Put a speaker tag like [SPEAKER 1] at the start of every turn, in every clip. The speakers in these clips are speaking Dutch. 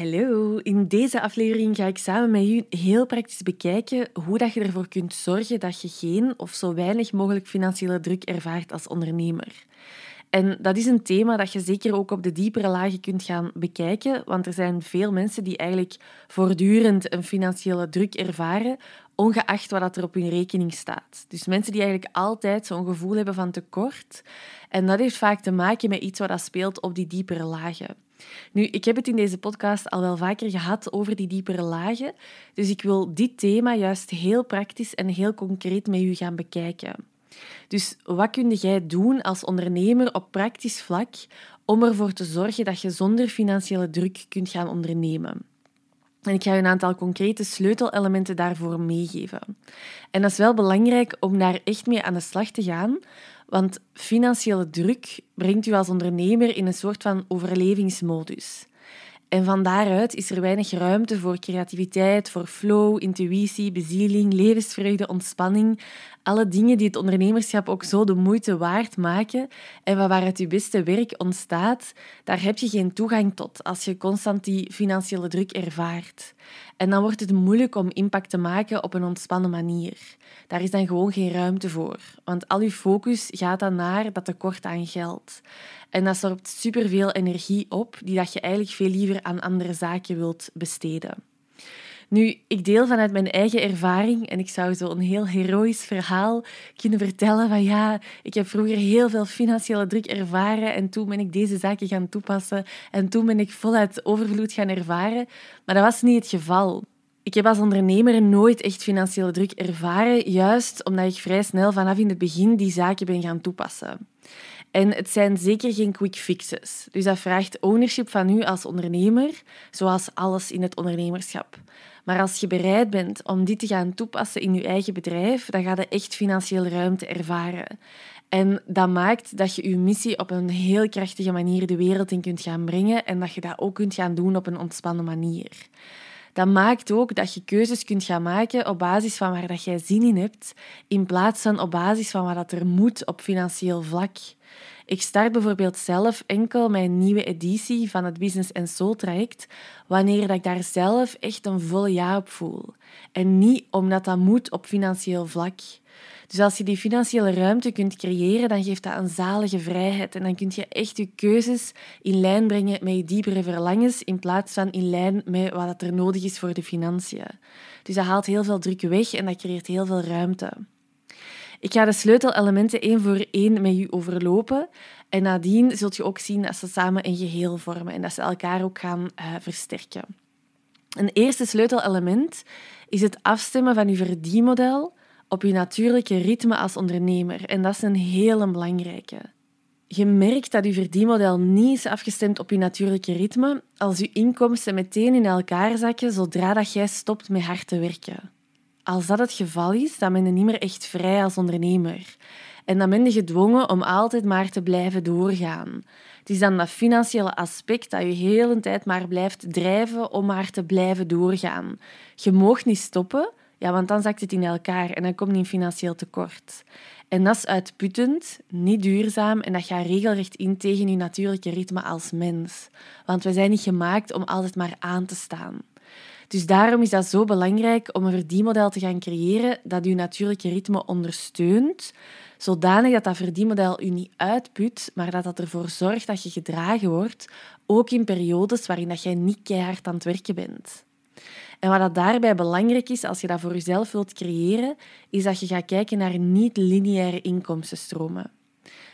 [SPEAKER 1] Hallo, in deze aflevering ga ik samen met u heel praktisch bekijken hoe dat je ervoor kunt zorgen dat je geen of zo weinig mogelijk financiële druk ervaart als ondernemer. En dat is een thema dat je zeker ook op de diepere lagen kunt gaan bekijken, want er zijn veel mensen die eigenlijk voortdurend een financiële druk ervaren, ongeacht wat er op hun rekening staat. Dus mensen die eigenlijk altijd zo'n gevoel hebben van tekort. En dat heeft vaak te maken met iets wat dat speelt op die diepere lagen. Nu, ik heb het in deze podcast al wel vaker gehad over die diepere lagen, dus ik wil dit thema juist heel praktisch en heel concreet met u gaan bekijken. Dus wat kun jij doen als ondernemer op praktisch vlak om ervoor te zorgen dat je zonder financiële druk kunt gaan ondernemen? En ik ga je een aantal concrete sleutelelementen daarvoor meegeven. En dat is wel belangrijk om daar echt mee aan de slag te gaan, want financiële druk brengt u als ondernemer in een soort van overlevingsmodus. En van daaruit is er weinig ruimte voor creativiteit, voor flow, intuïtie, bezieling, levensvreugde, ontspanning. Alle dingen die het ondernemerschap ook zo de moeite waard maken en waaruit je beste werk ontstaat, daar heb je geen toegang tot als je constant die financiële druk ervaart. En dan wordt het moeilijk om impact te maken op een ontspannen manier. Daar is dan gewoon geen ruimte voor, want al je focus gaat dan naar dat tekort aan geld. En dat zorgt superveel energie op, die dat je eigenlijk veel liever aan andere zaken wilt besteden. Nu, ik deel vanuit mijn eigen ervaring en ik zou zo een heel heroïsch verhaal kunnen vertellen van ja, ik heb vroeger heel veel financiële druk ervaren en toen ben ik deze zaken gaan toepassen en toen ben ik voluit overvloed gaan ervaren. Maar dat was niet het geval. Ik heb als ondernemer nooit echt financiële druk ervaren, juist omdat ik vrij snel vanaf in het begin die zaken ben gaan toepassen. En het zijn zeker geen quick fixes. Dus dat vraagt ownership van u als ondernemer, zoals alles in het ondernemerschap. Maar als je bereid bent om dit te gaan toepassen in je eigen bedrijf, dan ga je echt financiële ruimte ervaren. En dat maakt dat je je missie op een heel krachtige manier de wereld in kunt gaan brengen en dat je dat ook kunt gaan doen op een ontspannen manier. Dat maakt ook dat je keuzes kunt gaan maken op basis van waar dat jij zin in hebt, in plaats van op basis van wat er moet op financieel vlak. Ik start bijvoorbeeld zelf enkel mijn nieuwe editie van het Business and Soul traject wanneer dat ik daar zelf echt een volle ja op voel. En niet omdat dat moet op financieel vlak. Dus als je die financiële ruimte kunt creëren, dan geeft dat een zalige vrijheid. En dan kun je echt je keuzes in lijn brengen met je diepere verlangens, in plaats van in lijn met wat er nodig is voor de financiën. Dus dat haalt heel veel druk weg en dat creëert heel veel ruimte. Ik ga de sleutelelementen één voor één met je overlopen. En nadien zult je ook zien dat ze samen een geheel vormen en dat ze elkaar ook gaan uh, versterken. Een eerste sleutelelement is het afstemmen van je verdienmodel op je natuurlijke ritme als ondernemer. En dat is een hele belangrijke. Je merkt dat je verdienmodel niet is afgestemd op je natuurlijke ritme als je inkomsten meteen in elkaar zakken zodra dat jij stopt met hard te werken. Als dat het geval is, dan ben je niet meer echt vrij als ondernemer. En dan ben je gedwongen om altijd maar te blijven doorgaan. Het is dan dat financiële aspect dat je heel hele tijd maar blijft drijven om maar te blijven doorgaan. Je mag niet stoppen, ja, want dan zakt het in elkaar en dan komt je in financieel tekort. En dat is uitputtend, niet duurzaam en dat gaat regelrecht in tegen je natuurlijke ritme als mens. Want we zijn niet gemaakt om altijd maar aan te staan. Dus daarom is dat zo belangrijk om een verdienmodel te gaan creëren dat je natuurlijke ritme ondersteunt, zodanig dat dat verdienmodel u niet uitput, maar dat dat ervoor zorgt dat je gedragen wordt, ook in periodes waarin dat jij niet keihard aan het werken bent. En wat dat daarbij belangrijk is, als je dat voor jezelf wilt creëren, is dat je gaat kijken naar niet-lineaire inkomstenstromen.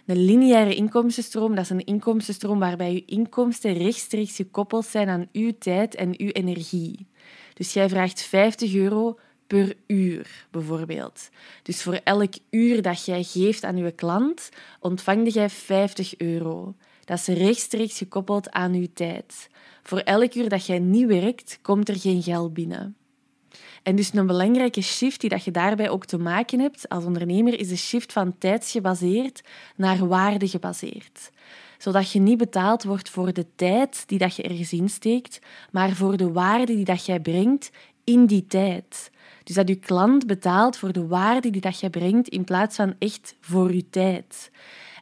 [SPEAKER 1] Een lineaire inkomstenstroom dat is een inkomstenstroom waarbij je inkomsten rechtstreeks gekoppeld zijn aan uw tijd en uw energie. Dus jij vraagt 50 euro per uur, bijvoorbeeld. Dus voor elk uur dat jij geeft aan je klant, ontvang jij 50 euro. Dat is rechtstreeks gekoppeld aan uw tijd. Voor elk uur dat jij niet werkt, komt er geen geld binnen. En dus een belangrijke shift die dat je daarbij ook te maken hebt als ondernemer, is de shift van tijdsgebaseerd naar waardegebaseerd zodat je niet betaald wordt voor de tijd die dat je ergens insteekt, maar voor de waarde die dat jij brengt in die tijd. Dus dat je klant betaalt voor de waarde die dat jij brengt in plaats van echt voor je tijd.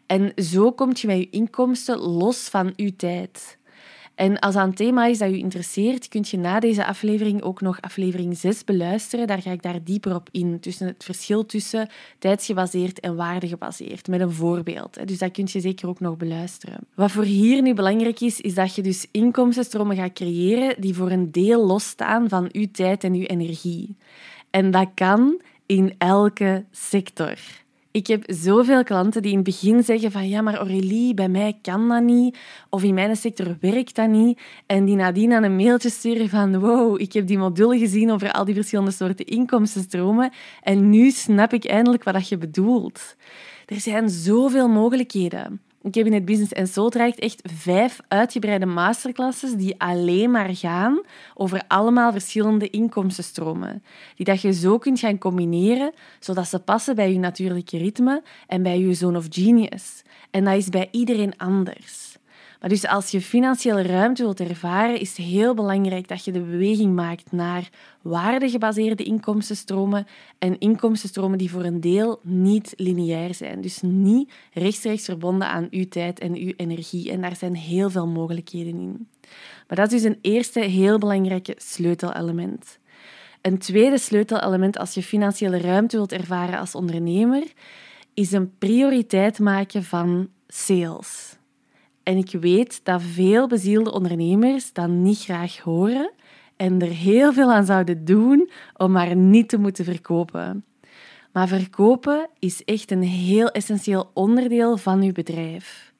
[SPEAKER 1] En zo kom je met je inkomsten los van je tijd. En als dat een thema is dat je interesseert, kun je na deze aflevering ook nog aflevering 6 beluisteren. Daar ga ik daar dieper op in. Tussen het verschil tussen tijdsgebaseerd en waardegebaseerd, met een voorbeeld. Dus dat kun je zeker ook nog beluisteren. Wat voor hier nu belangrijk is, is dat je dus inkomstenstromen gaat creëren die voor een deel losstaan van uw tijd en uw energie. En dat kan in elke sector. Ik heb zoveel klanten die in het begin zeggen van ja, maar Aurélie, bij mij kan dat niet. Of in mijn sector werkt dat niet. En die nadien aan een mailtje sturen van wow, ik heb die module gezien over al die verschillende soorten inkomstenstromen. En nu snap ik eindelijk wat je bedoelt. Er zijn zoveel mogelijkheden. In het Business Soul traject echt vijf uitgebreide masterclasses die alleen maar gaan over allemaal verschillende inkomstenstromen. Die dat je zo kunt gaan combineren, zodat ze passen bij je natuurlijke ritme en bij je zone of genius. En dat is bij iedereen anders. Dus als je financiële ruimte wilt ervaren, is het heel belangrijk dat je de beweging maakt naar waardegebaseerde inkomstenstromen en inkomstenstromen die voor een deel niet lineair zijn. Dus niet rechtstreeks verbonden aan uw tijd en uw energie. En daar zijn heel veel mogelijkheden in. Maar dat is dus een eerste heel belangrijke sleutelelement. Een tweede sleutelelement als je financiële ruimte wilt ervaren als ondernemer, is een prioriteit maken van sales. En ik weet dat veel bezielde ondernemers dat niet graag horen en er heel veel aan zouden doen om maar niet te moeten verkopen. Maar verkopen is echt een heel essentieel onderdeel van uw bedrijf.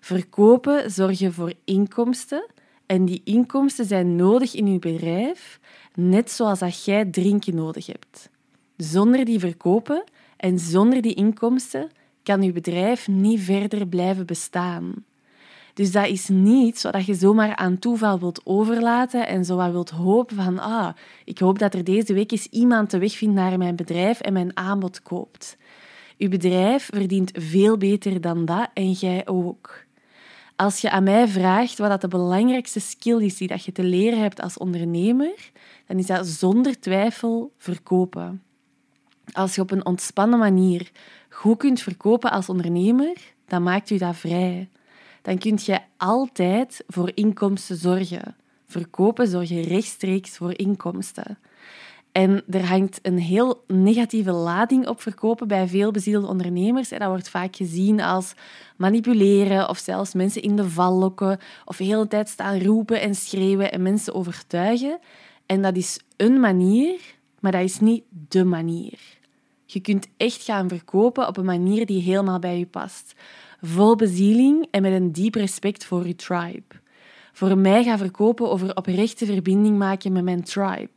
[SPEAKER 1] Verkopen zorgt voor inkomsten en die inkomsten zijn nodig in uw bedrijf, net zoals dat jij drinken nodig hebt. Zonder die verkopen en zonder die inkomsten kan uw bedrijf niet verder blijven bestaan. Dus dat is niet wat je zomaar aan toeval wilt overlaten en zo wilt hopen van ah, ik hoop dat er deze week eens iemand de weg vindt naar mijn bedrijf en mijn aanbod koopt. Uw bedrijf verdient veel beter dan dat en jij ook. Als je aan mij vraagt wat dat de belangrijkste skill is die dat je te leren hebt als ondernemer, dan is dat zonder twijfel verkopen. Als je op een ontspannen manier goed kunt verkopen als ondernemer, dan maakt u dat vrij dan kun je altijd voor inkomsten zorgen. Verkopen zorg je rechtstreeks voor inkomsten. En er hangt een heel negatieve lading op verkopen bij veel bezielde ondernemers. Dat wordt vaak gezien als manipuleren of zelfs mensen in de val lokken of de hele tijd staan roepen en schreeuwen en mensen overtuigen. En dat is een manier, maar dat is niet de manier. Je kunt echt gaan verkopen op een manier die helemaal bij je past vol bezieling en met een diep respect voor je tribe. Voor mij gaan verkopen over oprechte verbinding maken met mijn tribe.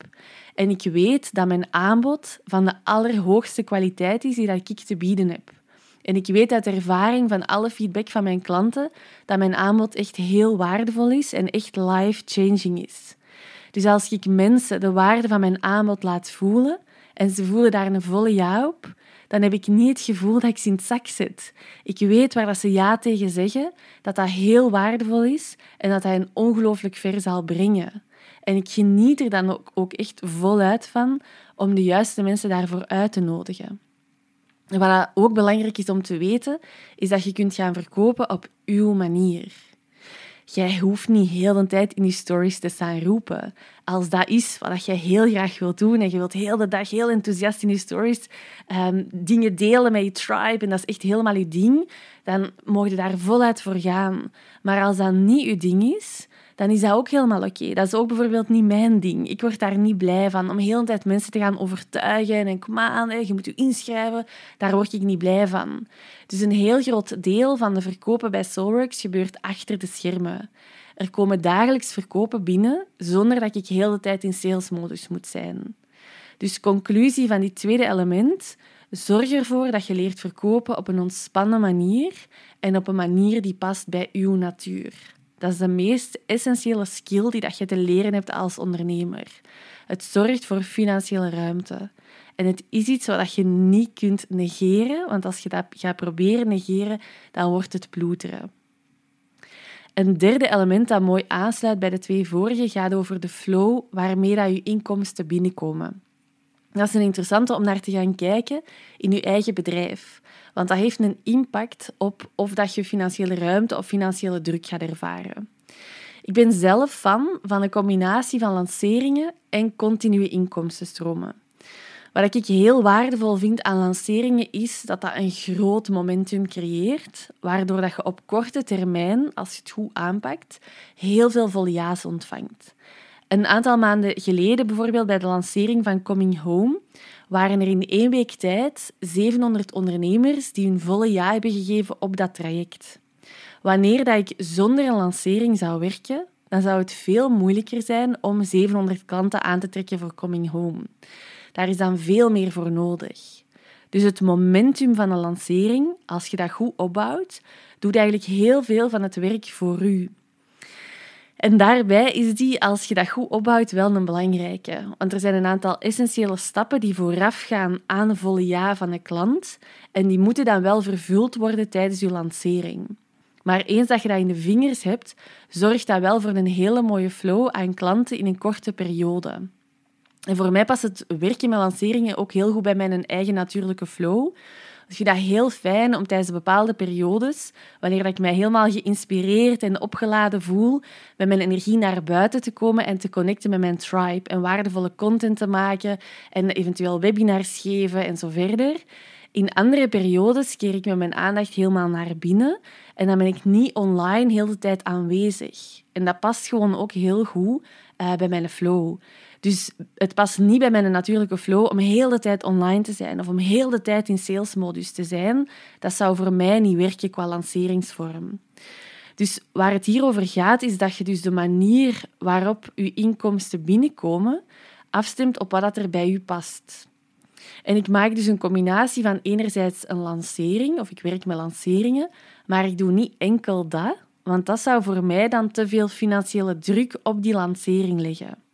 [SPEAKER 1] En ik weet dat mijn aanbod van de allerhoogste kwaliteit is die ik te bieden heb. En ik weet uit ervaring van alle feedback van mijn klanten dat mijn aanbod echt heel waardevol is en echt life-changing is. Dus als ik mensen de waarde van mijn aanbod laat voelen en ze voelen daar een volle ja op, dan heb ik niet het gevoel dat ik ze in het zak zit. Ik weet waar dat ze ja tegen zeggen, dat dat heel waardevol is en dat dat een ongelooflijk ver zal brengen. En ik geniet er dan ook, ook echt voluit van om de juiste mensen daarvoor uit te nodigen. En wat ook belangrijk is om te weten, is dat je kunt gaan verkopen op uw manier. Jij hoeft niet heel de tijd in je stories te staan roepen. Als dat is wat je heel graag wilt doen en je wilt heel de dag heel enthousiast in je stories ehm, dingen delen met je tribe en dat is echt helemaal je ding, dan mogen je daar voluit voor gaan. Maar als dat niet je ding is, dan is dat ook helemaal oké. Dat is ook bijvoorbeeld niet mijn ding. Ik word daar niet blij van. Om de tijd mensen te gaan overtuigen en kom aan, je moet je inschrijven, daar word ik niet blij van. Dus een heel groot deel van de verkopen bij Soulworks gebeurt achter de schermen. Er komen dagelijks verkopen binnen zonder dat ik heel de tijd in salesmodus moet zijn. Dus conclusie van dit tweede element. Zorg ervoor dat je leert verkopen op een ontspannen manier en op een manier die past bij uw natuur. Dat is de meest essentiële skill die dat je te leren hebt als ondernemer. Het zorgt voor financiële ruimte. En het is iets wat je niet kunt negeren, want als je dat gaat proberen negeren, dan wordt het ploeteren. Een derde element dat mooi aansluit bij de twee vorige gaat over de flow waarmee dat je inkomsten binnenkomen. Dat is een interessante om naar te gaan kijken in je eigen bedrijf. Want dat heeft een impact op of dat je financiële ruimte of financiële druk gaat ervaren. Ik ben zelf fan van een combinatie van lanceringen en continue inkomstenstromen. Wat ik heel waardevol vind aan lanceringen is dat dat een groot momentum creëert, waardoor dat je op korte termijn, als je het goed aanpakt, heel veel volja's ontvangt. Een aantal maanden geleden, bijvoorbeeld bij de lancering van Coming Home, waren er in één week tijd 700 ondernemers die hun volle ja hebben gegeven op dat traject. Wanneer dat ik zonder een lancering zou werken, dan zou het veel moeilijker zijn om 700 klanten aan te trekken voor Coming Home. Daar is dan veel meer voor nodig. Dus het momentum van een lancering, als je dat goed opbouwt, doet eigenlijk heel veel van het werk voor u. En daarbij is die, als je dat goed opbouwt, wel een belangrijke. Want er zijn een aantal essentiële stappen die voorafgaan aan een volle ja van een klant. En die moeten dan wel vervuld worden tijdens je lancering. Maar eens dat je dat in de vingers hebt, zorgt dat wel voor een hele mooie flow aan klanten in een korte periode. En voor mij past het werken met lanceringen ook heel goed bij mijn eigen natuurlijke flow. Ik vind dat heel fijn om tijdens bepaalde periodes, wanneer ik mij helemaal geïnspireerd en opgeladen voel, met mijn energie naar buiten te komen en te connecten met mijn tribe en waardevolle content te maken en eventueel webinars geven en zo verder. In andere periodes keer ik met mijn aandacht helemaal naar binnen en dan ben ik niet online heel de tijd aanwezig. En dat past gewoon ook heel goed uh, bij mijn flow. Dus het past niet bij mijn natuurlijke flow om heel de tijd online te zijn of om heel de tijd in salesmodus te zijn. Dat zou voor mij niet werken qua lanceringsvorm. Dus waar het hier over gaat, is dat je dus de manier waarop je inkomsten binnenkomen afstemt op wat er bij je past. En ik maak dus een combinatie van enerzijds een lancering, of ik werk met lanceringen, maar ik doe niet enkel dat, want dat zou voor mij dan te veel financiële druk op die lancering leggen.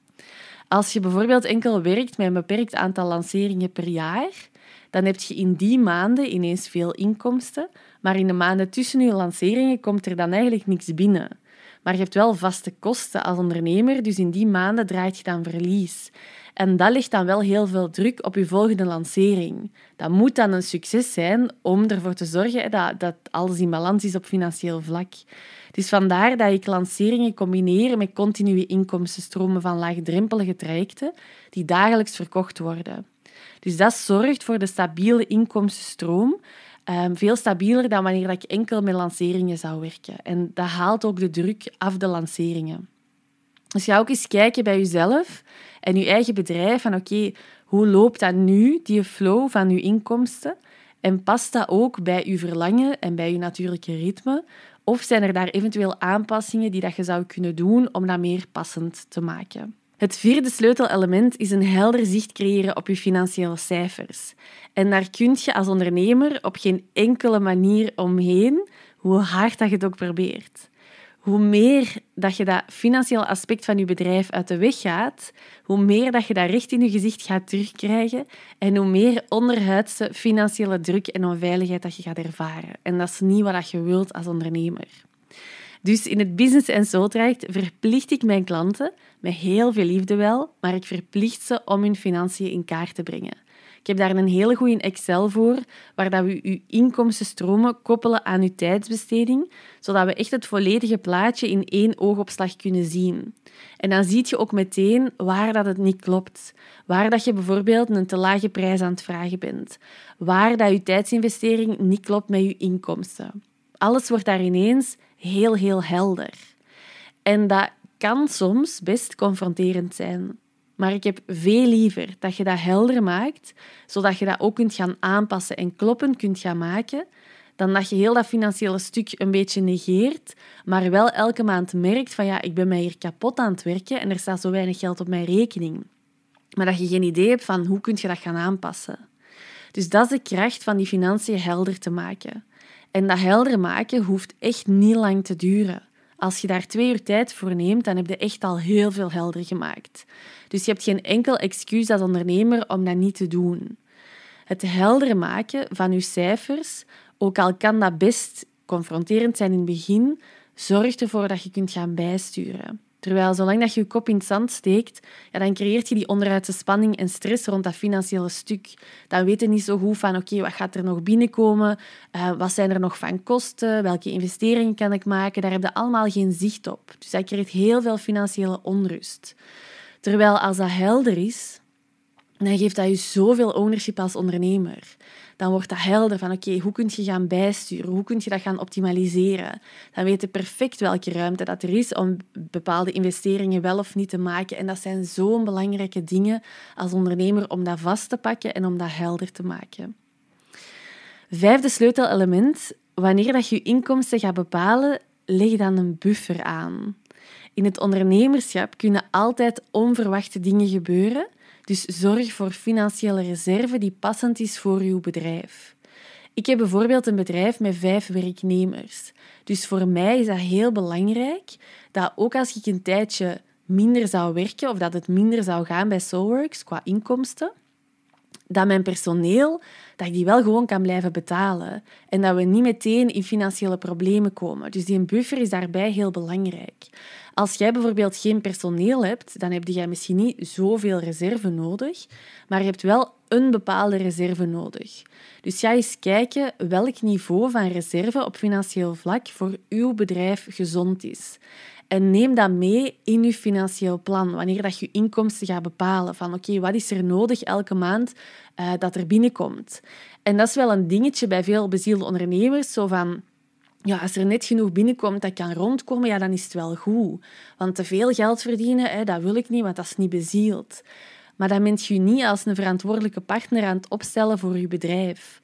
[SPEAKER 1] Als je bijvoorbeeld enkel werkt met een beperkt aantal lanceringen per jaar, dan heb je in die maanden ineens veel inkomsten, maar in de maanden tussen je lanceringen komt er dan eigenlijk niks binnen. Maar je hebt wel vaste kosten als ondernemer, dus in die maanden draait je dan verlies. En dat legt dan wel heel veel druk op je volgende lancering. Dat moet dan een succes zijn om ervoor te zorgen dat, dat alles in balans is op financieel vlak. Dus vandaar dat ik lanceringen combineer met continue inkomstenstromen van laagdrempelige trajecten die dagelijks verkocht worden. Dus dat zorgt voor de stabiele inkomstenstroom, ehm, veel stabieler dan wanneer ik enkel met lanceringen zou werken. En dat haalt ook de druk af de lanceringen. Dus ga ook eens kijken bij jezelf en je eigen bedrijf van oké, hoe loopt dat nu, die flow van je inkomsten? En past dat ook bij je verlangen en bij je natuurlijke ritme? Of zijn er daar eventueel aanpassingen die dat je zou kunnen doen om dat meer passend te maken? Het vierde sleutelelement is een helder zicht creëren op je financiële cijfers. En daar kun je als ondernemer op geen enkele manier omheen, hoe hard dat je het ook probeert hoe meer dat je dat financiële aspect van je bedrijf uit de weg gaat, hoe meer dat je dat recht in je gezicht gaat terugkrijgen en hoe meer onderhuidse financiële druk en onveiligheid dat je gaat ervaren. En dat is niet wat je wilt als ondernemer. Dus in het Business en Soul traject verplicht ik mijn klanten, met heel veel liefde wel, maar ik verplicht ze om hun financiën in kaart te brengen. Ik heb daar een hele goede Excel voor, waar dat we uw inkomstenstromen koppelen aan uw tijdsbesteding, zodat we echt het volledige plaatje in één oogopslag kunnen zien. En dan zie je ook meteen waar dat het niet klopt. Waar dat je bijvoorbeeld een te lage prijs aan het vragen bent. Waar dat je tijdsinvestering niet klopt met je inkomsten. Alles wordt daar ineens heel, heel helder. En dat kan soms best confronterend zijn. Maar ik heb veel liever dat je dat helder maakt, zodat je dat ook kunt gaan aanpassen en kloppend kunt gaan maken, dan dat je heel dat financiële stuk een beetje negeert, maar wel elke maand merkt van ja, ik ben mij hier kapot aan het werken en er staat zo weinig geld op mijn rekening. Maar dat je geen idee hebt van hoe kun je dat gaan aanpassen. Dus dat is de kracht van die financiën helder te maken. En dat helder maken hoeft echt niet lang te duren. Als je daar twee uur tijd voor neemt, dan heb je echt al heel veel helder gemaakt. Dus je hebt geen enkel excuus als ondernemer om dat niet te doen. Het helder maken van je cijfers, ook al kan dat best confronterend zijn in het begin, zorgt ervoor dat je kunt gaan bijsturen. Terwijl zolang dat je je kop in het zand steekt, ja, dan creëert je die onderuitse spanning en stress rond dat financiële stuk. Dan weet je niet zo goed van, oké, wat gaat er nog binnenkomen? Uh, wat zijn er nog van kosten? Welke investeringen kan ik maken? Daar heb je allemaal geen zicht op. Dus dat creëert heel veel financiële onrust. Terwijl als dat helder is, dan geeft dat je zoveel ownership als ondernemer dan wordt dat helder van oké, hoe kun je gaan bijsturen? Hoe kun je dat gaan optimaliseren? Dan weet je perfect welke ruimte dat er is om bepaalde investeringen wel of niet te maken. En dat zijn zo'n belangrijke dingen als ondernemer om dat vast te pakken en om dat helder te maken. Vijfde sleutelelement, wanneer dat je je inkomsten gaat bepalen, leg dan een buffer aan. In het ondernemerschap kunnen altijd onverwachte dingen gebeuren dus zorg voor financiële reserve die passend is voor uw bedrijf. Ik heb bijvoorbeeld een bedrijf met vijf werknemers. Dus voor mij is dat heel belangrijk dat ook als ik een tijdje minder zou werken of dat het minder zou gaan bij Soulworks qua inkomsten, dat mijn personeel, dat ik die wel gewoon kan blijven betalen. En dat we niet meteen in financiële problemen komen. Dus die buffer is daarbij heel belangrijk. Als jij bijvoorbeeld geen personeel hebt, dan heb je misschien niet zoveel reserve nodig, maar je hebt wel een bepaalde reserve nodig. Dus ga eens kijken welk niveau van reserve op financieel vlak voor uw bedrijf gezond is. En neem dat mee in je financieel plan, wanneer dat je inkomsten gaat bepalen. Van oké, wat is er nodig elke maand uh, dat er binnenkomt? En dat is wel een dingetje bij veel bezielde ondernemers, zo van ja, als er net genoeg binnenkomt dat kan rondkomen, ja, dan is het wel goed. Want te veel geld verdienen, hè, dat wil ik niet, want dat is niet bezield. Maar dan bent je niet als een verantwoordelijke partner aan het opstellen voor je bedrijf.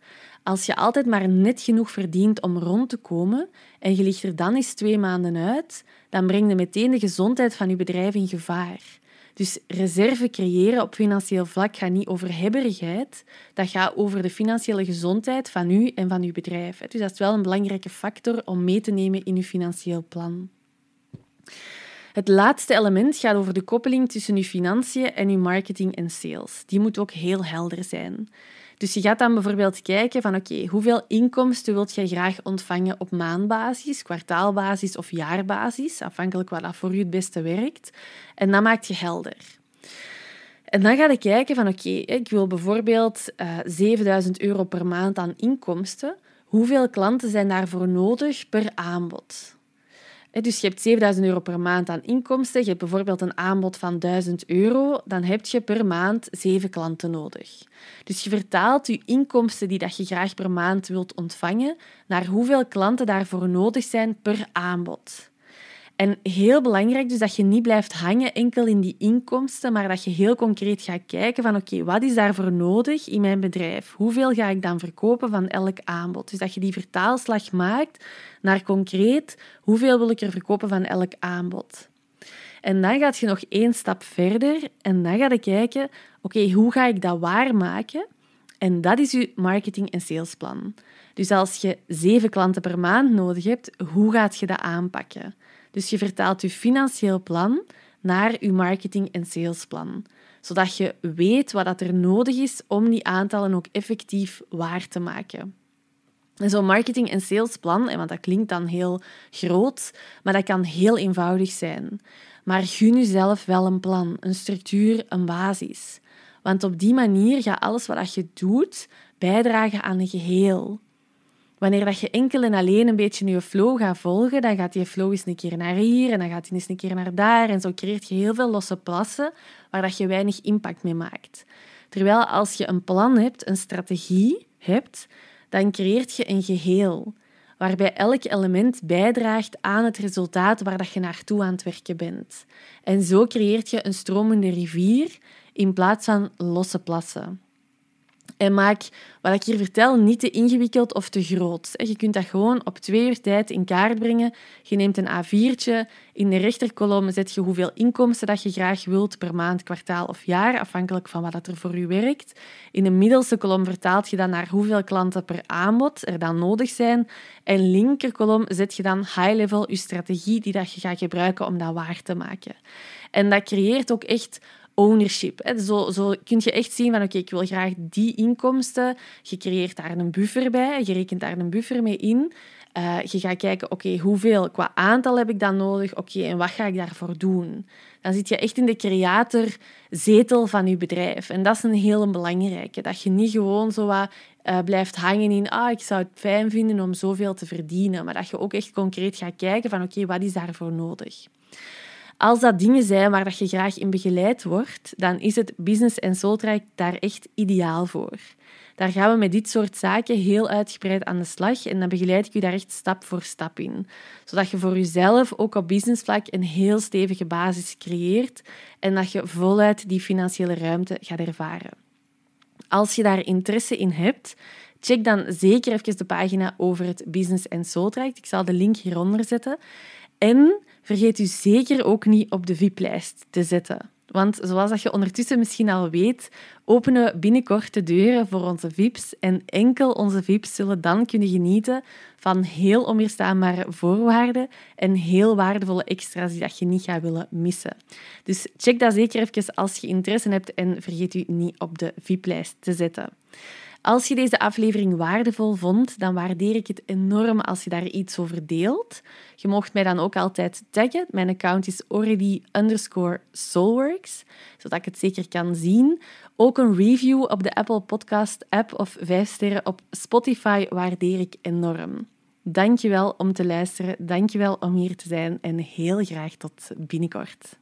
[SPEAKER 1] Als je altijd maar net genoeg verdient om rond te komen en je ligt er dan eens twee maanden uit, dan breng je meteen de gezondheid van je bedrijf in gevaar. Dus reserve creëren op financieel vlak gaat niet over hebberigheid, dat gaat over de financiële gezondheid van u en van uw bedrijf. Dus dat is wel een belangrijke factor om mee te nemen in uw financieel plan. Het laatste element gaat over de koppeling tussen uw financiën en uw marketing en sales. Die moet ook heel helder zijn. Dus je gaat dan bijvoorbeeld kijken van oké, hoeveel inkomsten wilt jij graag ontvangen op maandbasis, kwartaalbasis of jaarbasis, afhankelijk wat voor u het beste werkt. En dat maakt je helder. En dan ga je kijken van oké, ik wil bijvoorbeeld uh, eh, 7000 euro per maand aan inkomsten. Hoeveel klanten zijn daarvoor nodig per aanbod? Dus je hebt 7000 euro per maand aan inkomsten. Je hebt bijvoorbeeld een aanbod van 1000 euro. Dan heb je per maand zeven klanten nodig. Dus je vertaalt je inkomsten die dat je graag per maand wilt ontvangen naar hoeveel klanten daarvoor nodig zijn per aanbod. En heel belangrijk dus dat je niet blijft hangen enkel in die inkomsten, maar dat je heel concreet gaat kijken van oké, wat is daarvoor nodig in mijn bedrijf? Hoeveel ga ik dan verkopen van elk aanbod? Dus dat je die vertaalslag maakt naar concreet, hoeveel wil ik er verkopen van elk aanbod? En dan gaat je nog één stap verder en dan ga je kijken, oké, hoe ga ik dat waarmaken? En dat is je marketing- en salesplan. Dus als je zeven klanten per maand nodig hebt, hoe gaat je dat aanpakken? Dus je vertaalt je financieel plan naar je marketing- en salesplan, zodat je weet wat er nodig is om die aantallen ook effectief waar te maken. En zo'n marketing- en salesplan, want dat klinkt dan heel groot, maar dat kan heel eenvoudig zijn. Maar gun jezelf wel een plan, een structuur, een basis. Want op die manier gaat alles wat je doet bijdragen aan een geheel. Wanneer dat je enkel en alleen een beetje je flow gaat volgen, dan gaat die flow eens een keer naar hier en dan gaat die eens een keer naar daar. En zo creëert je heel veel losse plassen waar dat je weinig impact mee maakt. Terwijl als je een plan hebt, een strategie hebt, dan creëert je een geheel waarbij elk element bijdraagt aan het resultaat waar dat je naartoe aan het werken bent. En zo creëert je een stromende rivier in plaats van losse plassen. En maak wat ik hier vertel niet te ingewikkeld of te groot. Je kunt dat gewoon op twee uur tijd in kaart brengen. Je neemt een A4'tje. In de rechterkolom zet je hoeveel inkomsten dat je graag wilt per maand, kwartaal of jaar, afhankelijk van wat er voor je werkt. In de middelste kolom vertaalt je dan naar hoeveel klanten per aanbod er dan nodig zijn. En linkerkolom zet je dan high-level je strategie die dat je gaat gebruiken om dat waar te maken. En dat creëert ook echt ownership. Zo, zo kun je echt zien van oké, ik wil graag die inkomsten. Je creëert daar een buffer bij, je rekent daar een buffer mee in. Uh, je gaat kijken, oké, hoeveel qua aantal heb ik dan nodig? Oké, en wat ga ik daarvoor doen? Dan zit je echt in de creatorzetel van je bedrijf. En dat is een hele belangrijke. Dat je niet gewoon zo wat uh, blijft hangen in, ah, ik zou het fijn vinden om zoveel te verdienen. Maar dat je ook echt concreet gaat kijken van, oké, wat is daarvoor nodig? Als dat dingen zijn waar dat je graag in begeleid wordt, dan is het Business en Soultrack daar echt ideaal voor. Daar gaan we met dit soort zaken heel uitgebreid aan de slag en dan begeleid ik je daar echt stap voor stap in. Zodat je voor jezelf ook op businessvlak een heel stevige basis creëert en dat je voluit die financiële ruimte gaat ervaren. Als je daar interesse in hebt, check dan zeker even de pagina over het Business en Soultrack. Ik zal de link hieronder zetten. En vergeet u zeker ook niet op de VIP-lijst te zetten. Want zoals dat je ondertussen misschien al weet, openen we binnenkort de deuren voor onze VIP's. En enkel onze VIP's zullen dan kunnen genieten van heel onweerstaanbare voorwaarden en heel waardevolle extra's die dat je niet gaat willen missen. Dus check dat zeker even als je interesse hebt en vergeet u niet op de VIP-lijst te zetten. Als je deze aflevering waardevol vond, dan waardeer ik het enorm als je daar iets over deelt. Je mocht mij dan ook altijd taggen. Mijn account is already underscore soulworks, zodat ik het zeker kan zien. Ook een review op de Apple Podcast app of vijf sterren op Spotify waardeer ik enorm. Dankjewel om te luisteren, dankjewel om hier te zijn en heel graag tot binnenkort.